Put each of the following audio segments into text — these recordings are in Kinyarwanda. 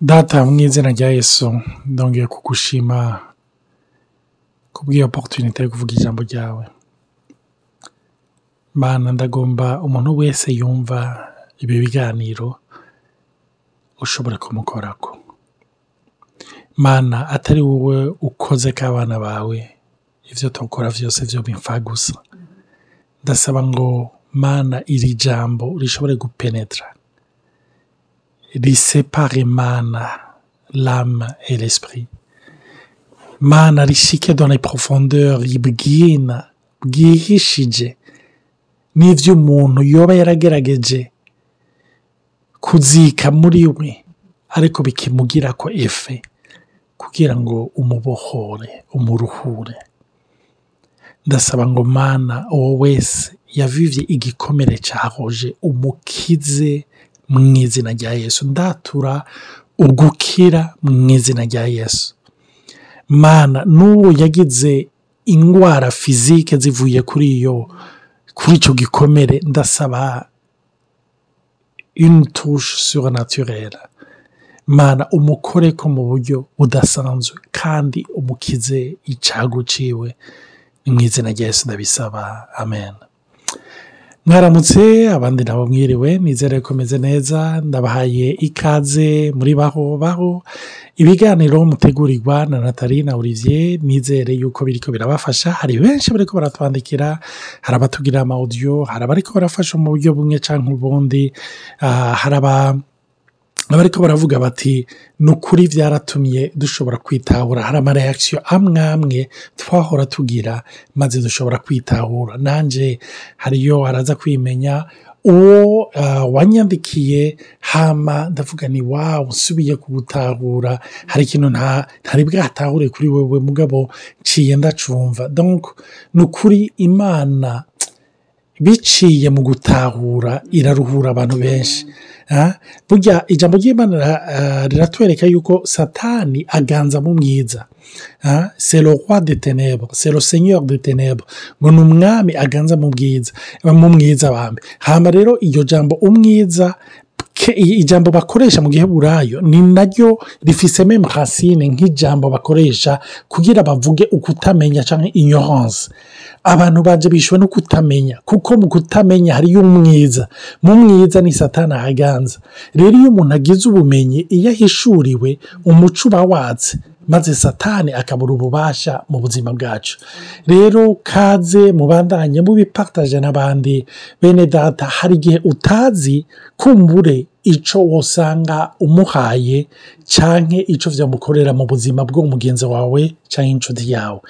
data mu izina rya yesu ndongeye kugushima kubw'iyo oporutunite yo kuvuga ijambo ryawe. Mana ndagomba umuntu wese yumva ibi biganiro ushobora kumukorako. Mana atari wowe ukoze k'abana bawe ibyo tukora byose byo bimfa gusa. Ndasaba ngo mana iri jambo rishobore gupenetra. Risepare mana l'âme et l'esprit. Mana rishike dans les profondeurs ribwina bwihishije n'ivyo umuntu yoba yaragerageje kuzika muri we ariko bikimugirako efe. Kugira ngo umubohore umuruhure. Ndasaba ngo mana uwo wese yavivye igikomere cahoje umukize mu izina rya yesu. Ndatura ugukira mu izina rya yesu. Mana n'uwo yagize indwara fizike zivuye kuri iyo kuri icyo gikomere ndasaba une touche surnaturelle. Mana umukore ko mu buryo budasanzwe kandi umukize icago ciwe. Mu izina rya yesu ndabisaba. Amen. Mwaramutse abandi nabo mwiriwe nizere ko meze neza ndabahaye ikaze muri baho baho. Ibiganiro mutegurirwa na natali na olivier nizere yuko biriko birabafasha. Hari benshi bariko baratwandikira hari abatubwira ama audio hari abariko barafasha mu buryo bumwe canke ubundi. Uh, hari aba abariko baravuga bati ni ukuri byaratumye dushobora kwitahura. Hari amareakisiyo amwe amwe twahora tugira maze dushobora kwitahura. Nanjye hariyo araza kwimenya uwo wanyandikiye hama ndavuga ni wawu usubiye kubutahura. Hari ikintu ntari bwatahure kuri wewe mugabo nciye ndacumva. Ni ukuri imana biciye mu gutahura iraruhura abantu benshi. Burya ijambo ry'imana riratwereka yuko satani aganza mu mwiza. C'est le roi de c'est le seigneur de ténèbres. Ngo ni umwami aganza mu bwiza mu mwiza bambe hamba rero iryo jambo umwiza ijambo bakoresha mu gihe burayo ni naryo rifise meme racine nk'ijambo bakoresha kugira bavuge ukutamenya cyangwa ignorance. Abantu baje bishwe no kutamenya kuko mu kutamenya hariyo umwiza. Mu mwiza ni satani ahaganza. Rero iyo umuntu agize ubumenyi iyo ahishuriwe umuco uba watse maze satani akabura ububasha mu buzima bwacu. Rero kaze mubandanye mubipataje n'abandi bene data hari igihe utazi kumbure icyo wosanga umuhaye cyangwa icyo byamukorera mu buzima bw'umugenzi wawe cyangwa inshuti yawe.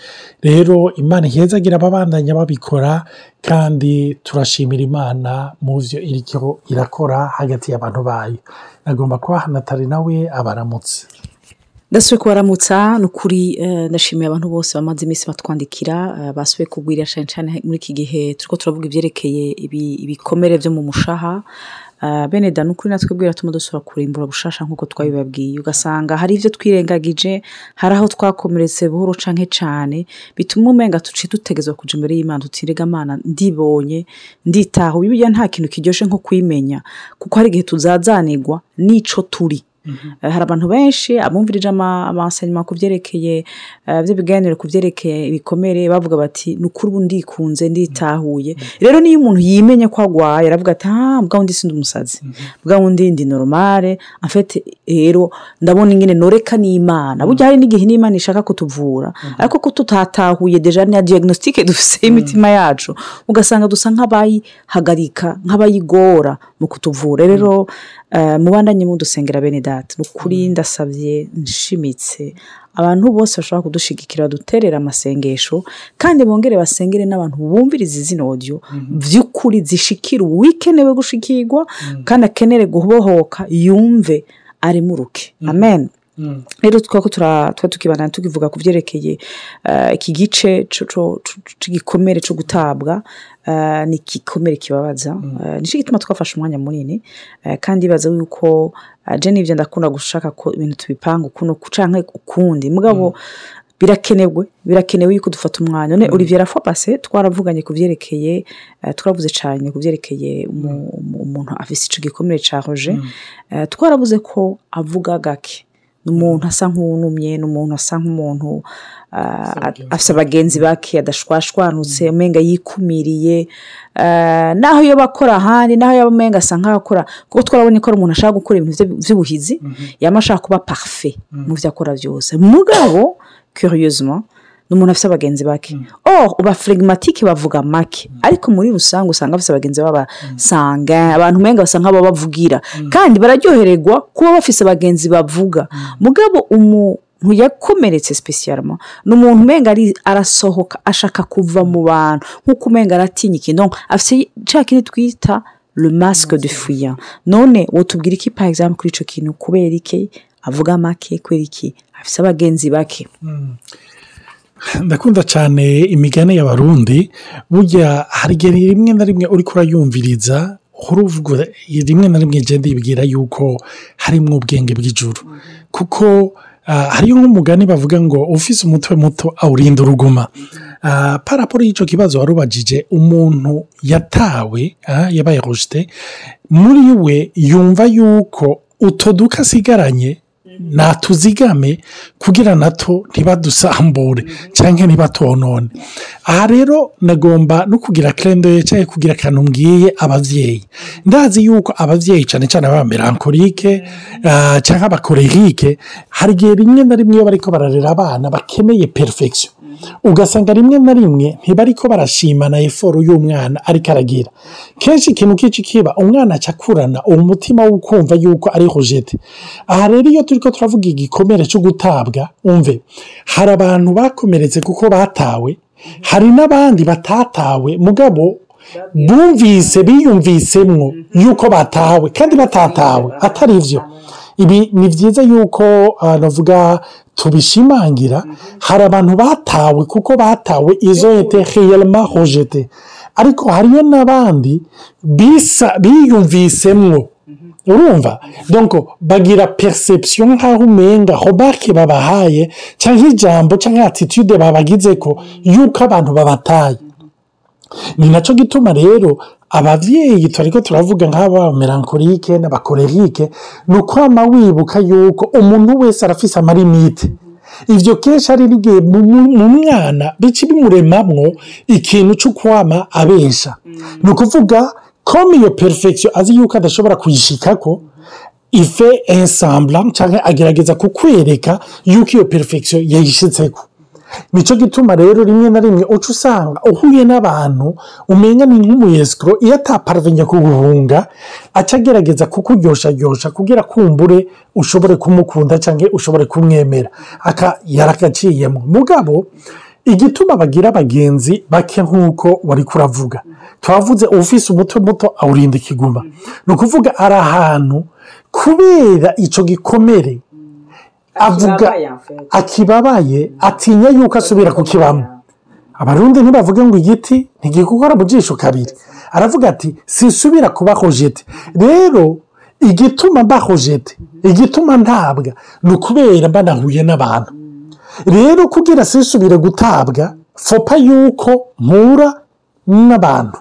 Rero imana ihezagira ababandanya babikora kandi turashimira imana mu byo iriko irakora hagati y'abantu bayo. Nagomba kuba natali nawe abaramutse. Ndasubiye kubaramutsa ni ukuri ndashimiye abantu bose bamaze iminsi batwandikira basubiye kugwira cyane cyane muri iki gihe turi turavuga ibyerekeye ibikomere byo mu mushaha. Bene da ni ukuri natwe bwira tuma dusura kurimbura bushasha nk'uko twabibabwiye. Ugasanga hari ibyo twirengagije hari aho twakomeretse buhoro canke cyane bituma umenga tuci dutegezwa kuja imbere y'imana tutirega amana ndibonye nditaho. Bibiliya nta kintu kiryoshye nko kwimenya kuko hari igihe tuzazanirwa n'ico turi. Hari abantu benshi abumvirije amasanyuma ku byerekeye by'ibiganiro ku byerekeye ibikomere bavuga bati ni ukuri ubu ndikunze nditahuye. Rero niyo umuntu yimenye ko agwaye aravuga ati ah bwa wundi sindi umusazi. Bwa wundi ndi normale afite rero ndabona ingene noreka n'imana. Burya hari n'igihe n'imana ishaka kutuvura. Ariko ko tutatahuye deja na diagnostique dufise y'imitima yacu. Ugasanga dusa nk'abayihagarika nk'abayigora mu kutuvura. Rero mubandanye mudusengera bene data ni ukuri ndasabye nshimitse abantu bose bashobora kudushigikira baduterera amasengesho kandi bongere basengere n'abantu bumviriza izi audio by'ukuri zishikira uwikenewe gushikirwa kandi akenere gubohoka yumve ari muruke amen rero twaba tuba tukibana tukivuga ku byerekeye iki gice cy'igikomere cyo gutabwa ni igikomere kibabaza ni cyo gituma twafashe umwanya munini? Kandi ibaza yuko jene ibyo ndakunda gushaka ko ibintu tubipanga ukuntu cyangwa ukundi. Mugabo birakenewe birakenewe yuko dufata umwanya. None olivier rafa pase twaravuganye ku byerekeye eh, twaravuze cyane ku byerekeye umu- umu- umuntu afite icyo gikomere cya roje Eh, twaravuze ko avuga gake. Ni umuntu asa nk'uwunumye ni umuntu asa nk'umuntu afite abagenzi bake adashwashwanutse umenga yikumiriye Eh, naho iyo bakora ahandi naho yaba umenga asa nk'aho akora kuko twarabonye ko ari umuntu ashaka gukora ibintu by'ubuhizi yaba ashaka kuba parufe mu byo akora byose mugabo curieusement ni umuntu afite abagenzi bake. Oh uba phlegmatique bavuga make. Ariko muri rusange usanga bafite abagenzi b'abasanga abantu umenga basa nk'abo bavugira. Kandi bararyohererwa kuba bafite abagenzi bavuga. Mugabo umuntu yakomeretse sipesiyarama ni umuntu umenga arasohoka ashaka kuva mu bantu. Nk'uko umenga aratinya ikintu afite cya kintu twita le masque de fuyant none wotubwira iki par exemple kuri icyo kintu? Kubera iki? Avuga make? Kubera iki? Afite abagenzi bake? Ndakunda cyane imigani y'abarundi. Burya hari igihe rimwe na rimwe uri kurayumviriza uhora uvuga rimwe na rimwe igenda ibwira yuko harimo ubwenge bw'ijuru. Kuko ah, hariyo nk'umugani bavuga ngo ufise umutwe muto awurinda uruguma. Ah, paraporo y'icyo kibazo warubajije umuntu yatawe ah, yabaye rojite muri we yumva yuko uto duka asigaranye natuzigame kugira nato ntibadusambure cyangwa ntibatonone. Aha rero nagomba no kugira kerende cyangwa kugira akantu mbwiye ababyeyi ndazi yuko ababyeyi cyane cyane aba melankolike ah, cyangwa abakorerike hari igihe rimwe na rimwe iyo bariko bararera abana bakeneye perfection. Ugasanga rimwe na rimwe ntibariko barashimana eforo y'umwana ariko aragira. Kenshi ikintu k'iki kiba umwana akurana uwo mutima wo kumva yuko ari rojete aha rero iyo turi ko turavuga igikomere cyo gutabwa umve hari abantu bakomeretse kuko batawe hari n'abandi batatawe mugabo bumvise biyumvisemwo yuko batawe kandi batatawe atari byo ibi ni byiza yuko ah, navuga tubishimangira. Hari abantu batawe kuko batawe izo ete heyelma rojete ariko hariyo n'abandi bisa biyumvisemwo. Urumva? Donko bagira perception nk'aho umenga hobake babahaye cyangwa ijambo cyangwa attitude babagize ko yuko abantu babataye. Ni na cyo gituma rero ababyeyi turi ko turavuga nk'aba melankolike n'abakorerike ni ukwama wibuka yuko umuntu wese arafise amarimite ibyo kenshi ari n'igihe mu mwana bica bimuremamwo ikintu cyo kwama abesha. Ni ukuvuga ko iyo perfection azi yuko adashobora kuyishikako ife ensambla cyangwa agerageza kukwereka yuko iyo perfection yayishyitseko ni cyo gituma rero rimwe na rimwe uca usanga uhuye n'abantu umenya ni nk'umuyesikoro iyo ataparavenya kuguhunga aca agerageza kukuryosharyoshya kugira kumbure ushobore kumukunda cyangwa ushobore kumwemera. Aka yarakaciyemo mugabo igituma bagira abagenzi bake nk'uko wari kuravuga. Twavuze ufise umuto muto awurinda ikiguma. Ni ukuvuga ari ahantu kubera icyo gikomere avuga akibabaye atinya yuko asubira kukibamo abarundi ntibavuge ngo igiti ntigikukora mu jisho kabiri. Aravuga ati sisubira kuba hojete. Rero igituma mba hojete igituma ntabwa ni ukubera mba nahuye n'abantu. Rero kugira sisubire gutabwa fopa yuko mpura n'abantu.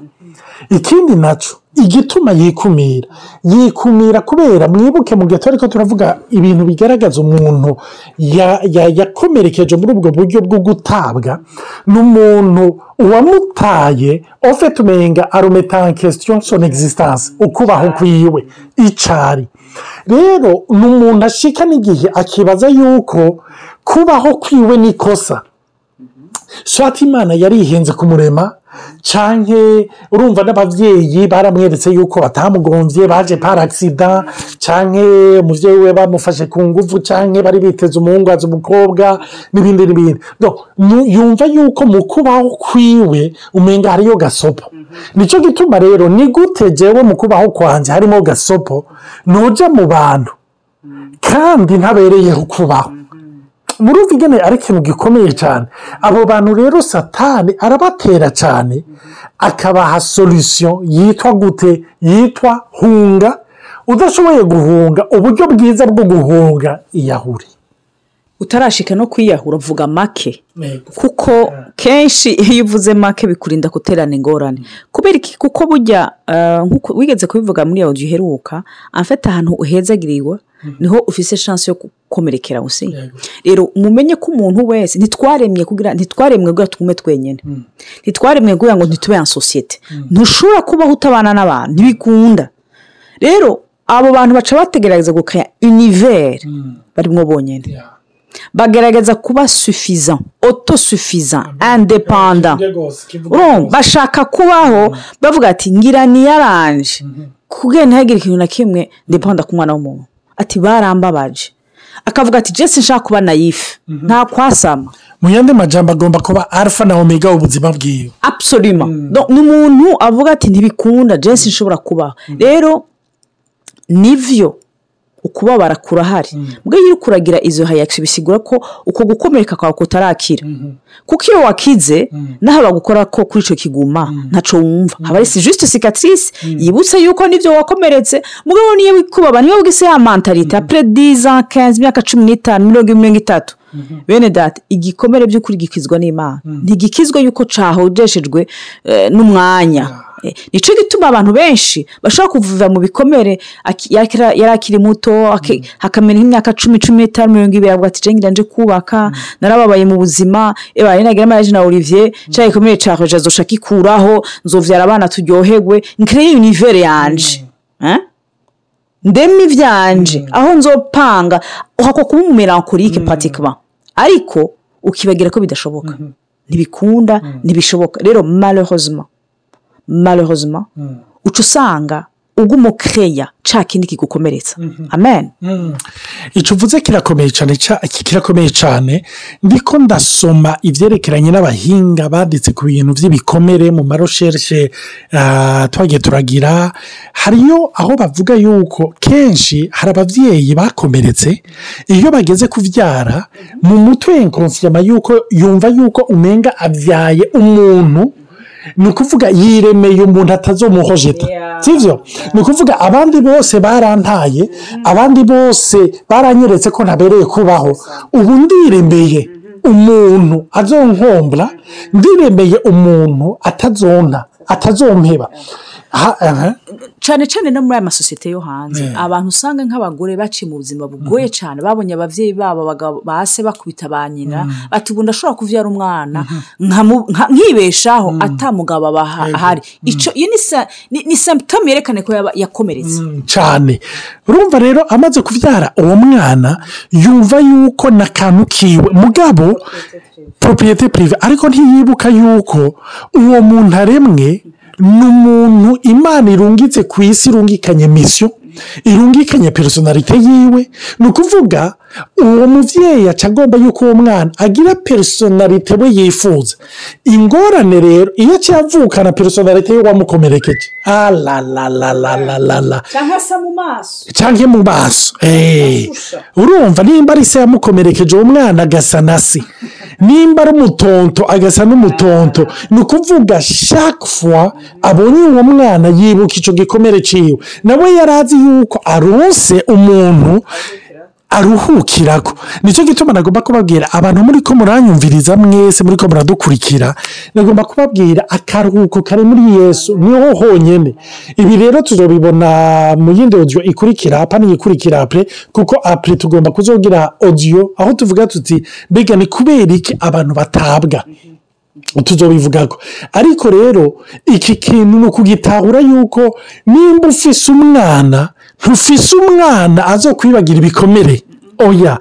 Ikindi na cyo igituma yikumira. Yikumira kubera mwibuke mu gihe ko turavuga ibintu bigaragaza umuntu yakomerekeje muri ubwo buryo bwo gutabwa ni umuntu uwamutaye ofite umenga arometa kesitiyo soni egisitanse ukubaho kwiwe icari. Rero ni umuntu ashika n'igihe akibaza yuko kubaho kwiwe ni ikosa. Swati imana yarihenze kumurema cyangwa urumva n'ababyeyi baramweretse yuko batamugombye baje par agisida cyangwa umubyeyi we bamufashe ku ngufu cyangwa bari biteze umuhungu azi umukobwa n'ibindi n'ibindi. Yumva yuko mu kubaho kwiwe umenga hariyo gasopo. Nicyo gituma rero ni gute jewe mu kubaho kwanjye harimo gasopo? Nujya mu bantu. Kandi ntabereyeho kubaho. Muri ubu igene ari ikintu gikomeye cyane abo bantu rero satani arabatera cyane akabaha solisiyo yitwa gute? Yitwa hunga. Udashoboye guhunga uburyo bwiza bwo guhunga iyahuri. Utarashika no kwiyahura uvuga make. Kuko kenshi iyo uvuze make bikurinda guterana ingorane. Kubera iki? Kuko burya eh, nk'uko wigeze kubivuga muri iyo nzu iheruka afite ahantu uhezagiriwe ni ho ufise chance yo gukomerekera usi rero mumenye ko umuntu wese ntitwaremye kugira ntitwaremwe kugira tugume twenyine. Ntitwaremwe kugira ngo ntitube en sosiyete ntushobora kubaho utabana n'abantu ntibikunda. Rero abo bantu baca bategereza gukaya univere barimo bonyine. Bagerageza kuba kivuge urumva rwose. bashaka kubaho bavuga ati ngira niyaranje kubwira ntihagire ikintu na kimwe ndepanda ku mwana w'umuntu. Ati barambabaje. Akavuga ati jesi nshaka kuba nayife nta kwasama. Mu yandi majambo agomba kuba alpha na omega ubuzima bwiwe. Absolument. Donc, ni umuntu avuga ati ntibikunda. Jesi nshobora kubaho. Rero nivyo ukubabara kurahari. Mbwa iyo uri kuragira izo hayakisi bisigura ko uko gukomereka kwawe kutarakira. Kuko iyo wakize naho bagukora ko kuri icyo kiguma ntaco wumva. Haba ari juste cicatrice. Yibutse yuko ni byo wakomeretse. Mugabo niyo wikubaba niyo wigise ya mentalite apure diza kenzi imyaka cumi n'itanu mirongo ine mirongo itatu. Bene data igikomere by'ukuri gikizwa n'imana. Ntigikizwa yuko cahojeshejwe eh, n'umwanya. Eh, nico gituma abantu benshi bashobora kuva mu bikomere yari akiri muto aki- hakamera nk'imyaka cumi cumi n'itanu mirongo ibiri avuga ati cengira nje kubaka narababaye mu buzima eba nagira mariage na olivier cya gikomere ca roje azoshaka ikuraho nzovyara abana turyoherwe nkreye univere yanje. Eh? ndeme ivyanje. Aho nzopanga uhako kuba umumelankolike patikima ariko ukibagira ko bidashoboka. Ntibikunda ntibishoboka. Rero malheureusement malheureusement uca usanga ugumukeya ca kindi kigukomeretsa. Amen. Icyo uvuze kirakomeye cyane kirakomeye cyane ndiko ndasoma ibyerekeranye n'abahinga banditse ku bintu by'ibikomere mu maroshereshe ah, twagiye turagira. Hariyo aho bavuga yuko kenshi hari ababyeyi bakomeretse iyo bageze kubyara mu mutwe nkonsiyama yuko yumva yuko umenga abyaye umuntu ni ukuvuga yiremeye umuntu atazomuhojeta. Sibyo ni ukuvuga abandi bose barantaye abandi bose baranyeretse ko ntabereye kubaho. Ubu ndiremeye umuntu azonkombra ndiremeye umuntu atazonta atazompeba. Cyane cyane no muri aya masosiyete yo hanze. Abantu usanga nk'abagore baciye mu buzima bugoye cyane. Babonye ababyeyi babo base bakubita ba nyina. Bati ubu ndashobora kubyara umwana nka- nkibeshaho atamugabo aba ahari. Icyo iyo ni sa- ni ni symptome yerekane ko yakomeretse. Cyane. Urumva rero amaze kubyara uwo mwana yumva yuko n'akantu kiwe mugabo poropiyete pirive ariko ntiyibuka yuko uwo muntu aremwe ni umuntu imana irungitse ku isi irungikanye misiyo irungikanye personalite yiwe. Ni ukuvuga uwo mubyeyi aca agomba yuko uwo mwana agira personalite we yifuza. Ingorane rero iyo cyavukana personalite ye wamukomerekeje. Alalalalala cyangwa se mu maso? Cyangwa mu maso. Eh, urumva nimba ari se yamukomerekeje uwo mwana agasa na se nimba ari umutonto agasa n'umutonto. Ni ukuvuga fois abonye uwo mwana yibuka icyo gikomere cyiwe nawe yari azi yuko aronse umuntu aruhukirako. Nicyo gituma nagomba kubabwira abantu muri ko muranyumviriza mwese muri ko muradukurikira nagomba kubabwira akaruhuko kari muri yesu ni ho honyine ibi rero tuzobibona mu yindi odiyo ikurikira apana iyikurikira apure kuko apure tugomba kuzogira odiyo aho tuvuga tuti mbega ni kubera iki abantu batabwa? Tuzobivugako. Ariko rero iki kintu ni ukugitahura yuko nimba ufise umwana ntufise umwana azo kwibagira ibikomere. Oya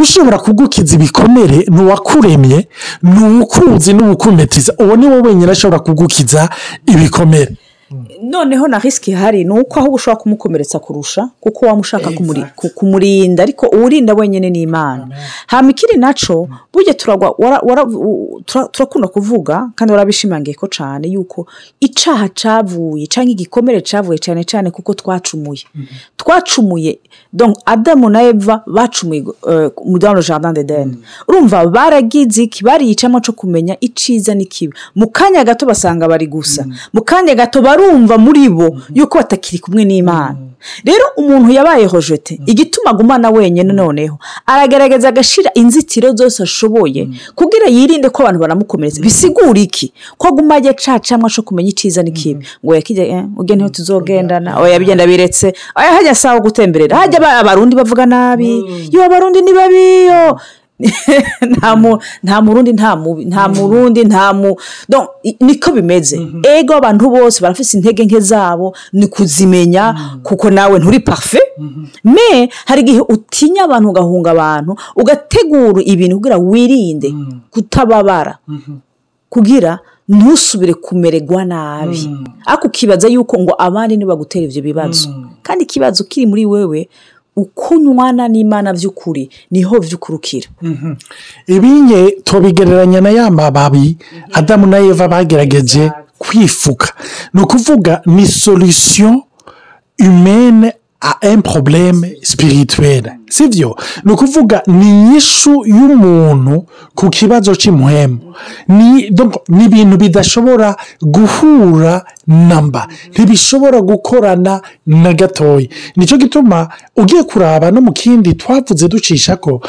ushobora kugukiza ibikomere ni uwakuremye ni uwukuzi n'uwukumetiza. Uwo ni wo wenyine ashobora kugukiza ibikomere. Noneho na risiki ihari ni uko ahubwo ushobora kumukomeretsa kurusha kuko waba ushaka kumurinda ariko uwurinda wenyine ni imana. Hama ikiri naco burya turakunda kuvuga kandi warabishimangiye ko cyane yuko icaha cavuye cyangwa igikomere cavuye cyane cyane kuko twacumuye. Twacumuye donc adamu na eva bacumuye eh, mu dans le jardin d'eden. Urumva baragize iki? Bariyicamo cyo kumenya iciza n'ikibi. Mu kanya gato basanga bari gusa. Mu kanya gato barumva muri bo yuko batakiri kumwe n'imana. Rero umuntu yabaye hojete igituma agumana wenyine noneho. Aragaragaza agashira inzitiro zose ashoboye kugira yirinde ko abantu banamukomeretsa bisigura iki? Ko aguma ajya acacamwa cyo kumenya icyiza n'ikibi ngo yakijya eh, ni ho tuzogendana. Oya bigenda biretse. Oya hajya sawa gutemberera. Hajya aba- abarundi bavuga nabi. Yo abarundi ni babiyo nta mu- nta murundi nta mubi nta murundi nta mu i- niko bimeze. Ego abantu bose barafite intege nke zabo ni kuzimenya kuko nawe nturi parufe me hari igihe utinya abantu ugahunga abantu ugategura ibintu kugira wirinde kutababara. Kugira ntusubire kumererwa nabi. Ariko ukibaza yuko ngo abandi ntibagutera ibyo bibazo. Kandi ikibazo kiri muri wewe uko unywana n'imana by'ukuri ni ho by'ukurukira. Ibinye tubigereranya na ya mababi adamu na eva bagerageje kwifuka. Ni ukuvuga ni solution humaine a un problème spirituel. Sibyo ni ukuvuga ni inyishu y'umuntu ku kibazo cy'imuhemu ni ibintu bidashobora guhura namba ntibishobora gukorana na gatoya ni cyo gituma ugiye kuraba no mu kindi twavuze ducisha ko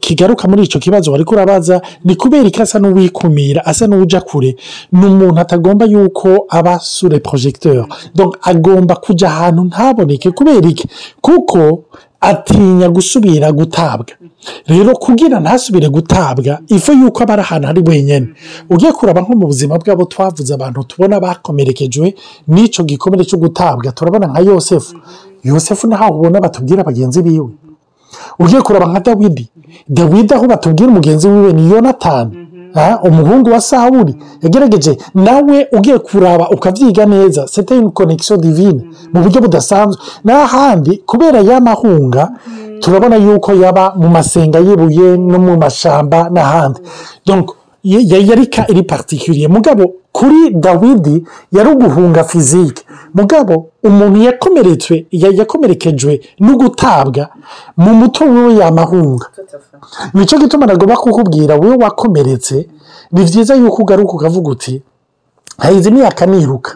kigaruka muri icyo kibazo wari kurabaza ni kubera ko asa n'uwikumira asa n'uwujya kure? Ni umuntu atagomba yuko aba sure donc agomba kujya ahantu ntaboneke. Kubera iki? Kuko atinya gusubira gutabwa. Rero kugira ntasubire gutabwa ifu yuko aba ari ahantu ari wenyine ugiye kuraba nko mu buzima bwabo twavuze abantu tubona bakomerekejwe n'icyo gikomere cyo gutabwa. Turabona nka yosefu. Yosefu naho ubona batubwira bagenzi biwe. Ugiye kuraba nka dawidi. Dawidi aho batubwira umugenzi wiwe ni yonatani. Umuhungu wa sawuri yagerageje nawe ugiye kuraba ukabyiga neza sete une connexion divine mu buryo budasanzwe. N'ahandi kubera y'amahunga turabona yuko yaba mu masenga y'ibuye no mu mashyamba n'ahandi. Donc ye- ye- yari ka iri particulier. Mugabo kuri dawidi yari uguhunga fizike mugabo umuntu yakomeretswe ya- yakomerekejwe no gutabwa mu muto wiwe yamahunga. Nicyo gituma nagomba kukubwira wowe wakomeretse ni byiza yuko ugaruka ukavuga uti hahize imyaka niruka.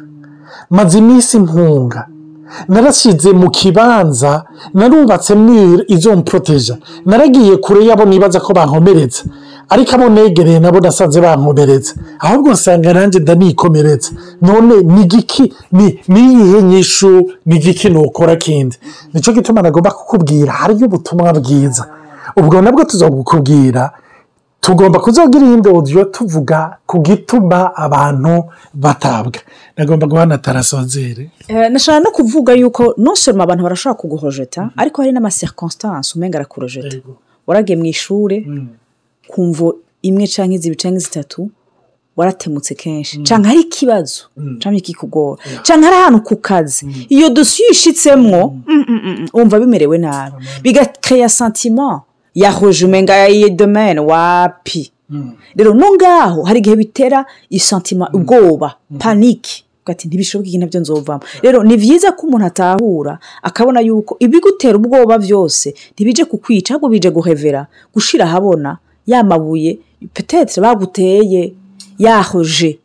Maze iminsi mpunga. Narashyize mu kibanza narubatse izo mporoteja naragiye kure yabo nibaza ko bankomeretse ariko abo negereye nabo nasanze bankomeretse. Ahubwo nsanga nanjye ndanikomeretse none ni igiki ni niyihe nyishu? Ni igiki nukora kindi? Nicyo gituma nagomba kukubwira hariyo ubutumwa bwiza. Ubwo nabwo tuzabukubwira tugomba kuzogira iyindi odiyo tuvuga ku gituma abantu batabwa. Nagomba guhana tarasozere Eh, nashaka no kuvuga yuko non seulement abantu barashobora kuguhojeta ariko hari n'amaserconstance umenga arakurojeta. Waragiye mu ishuri kumva imwe cyangwa izibiri cyangwa zitatu waratemutse kenshi. Cyangwa hari ikibazo? Cyangwa kikugora? Cyangwa hari ahantu ku kazi? Iyo dosiye uyishitsemo mm, mm, mm, wumva bimerewe nabi. Bigakeya santima yahoje umenga ya domene wapi? Rero no ngaho hari igihe bitera isantima ubwoba paniki ati ntibishoboke iki na byo nzovamo. Rero ni byiza ko umuntu atahura akabona yuko ibigutera ubwoba byose ntibije kukwica ahubwo bije guhevera gushira ahabona ya mabuye baguteye yahoje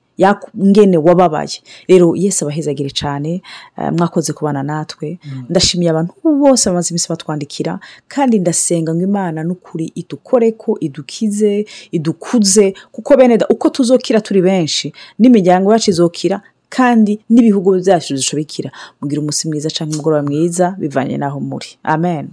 ngene wababaye. Rero yesi abahezagire cyane eh, mwakoze kubana natwe. Ndashimiye abantu bose bamaze iminsi batwandikira kandi ndasenga ngo imana n'ukuri idukore ko idukize idukuze kuko bene uko tuzokira turi benshi n'imiryango yacu izokira kandi n'ibihugu byacu bishobokira mugira umunsi mwiza cyangwa umugoroba mwiza bivanye n'aho muri. Amen.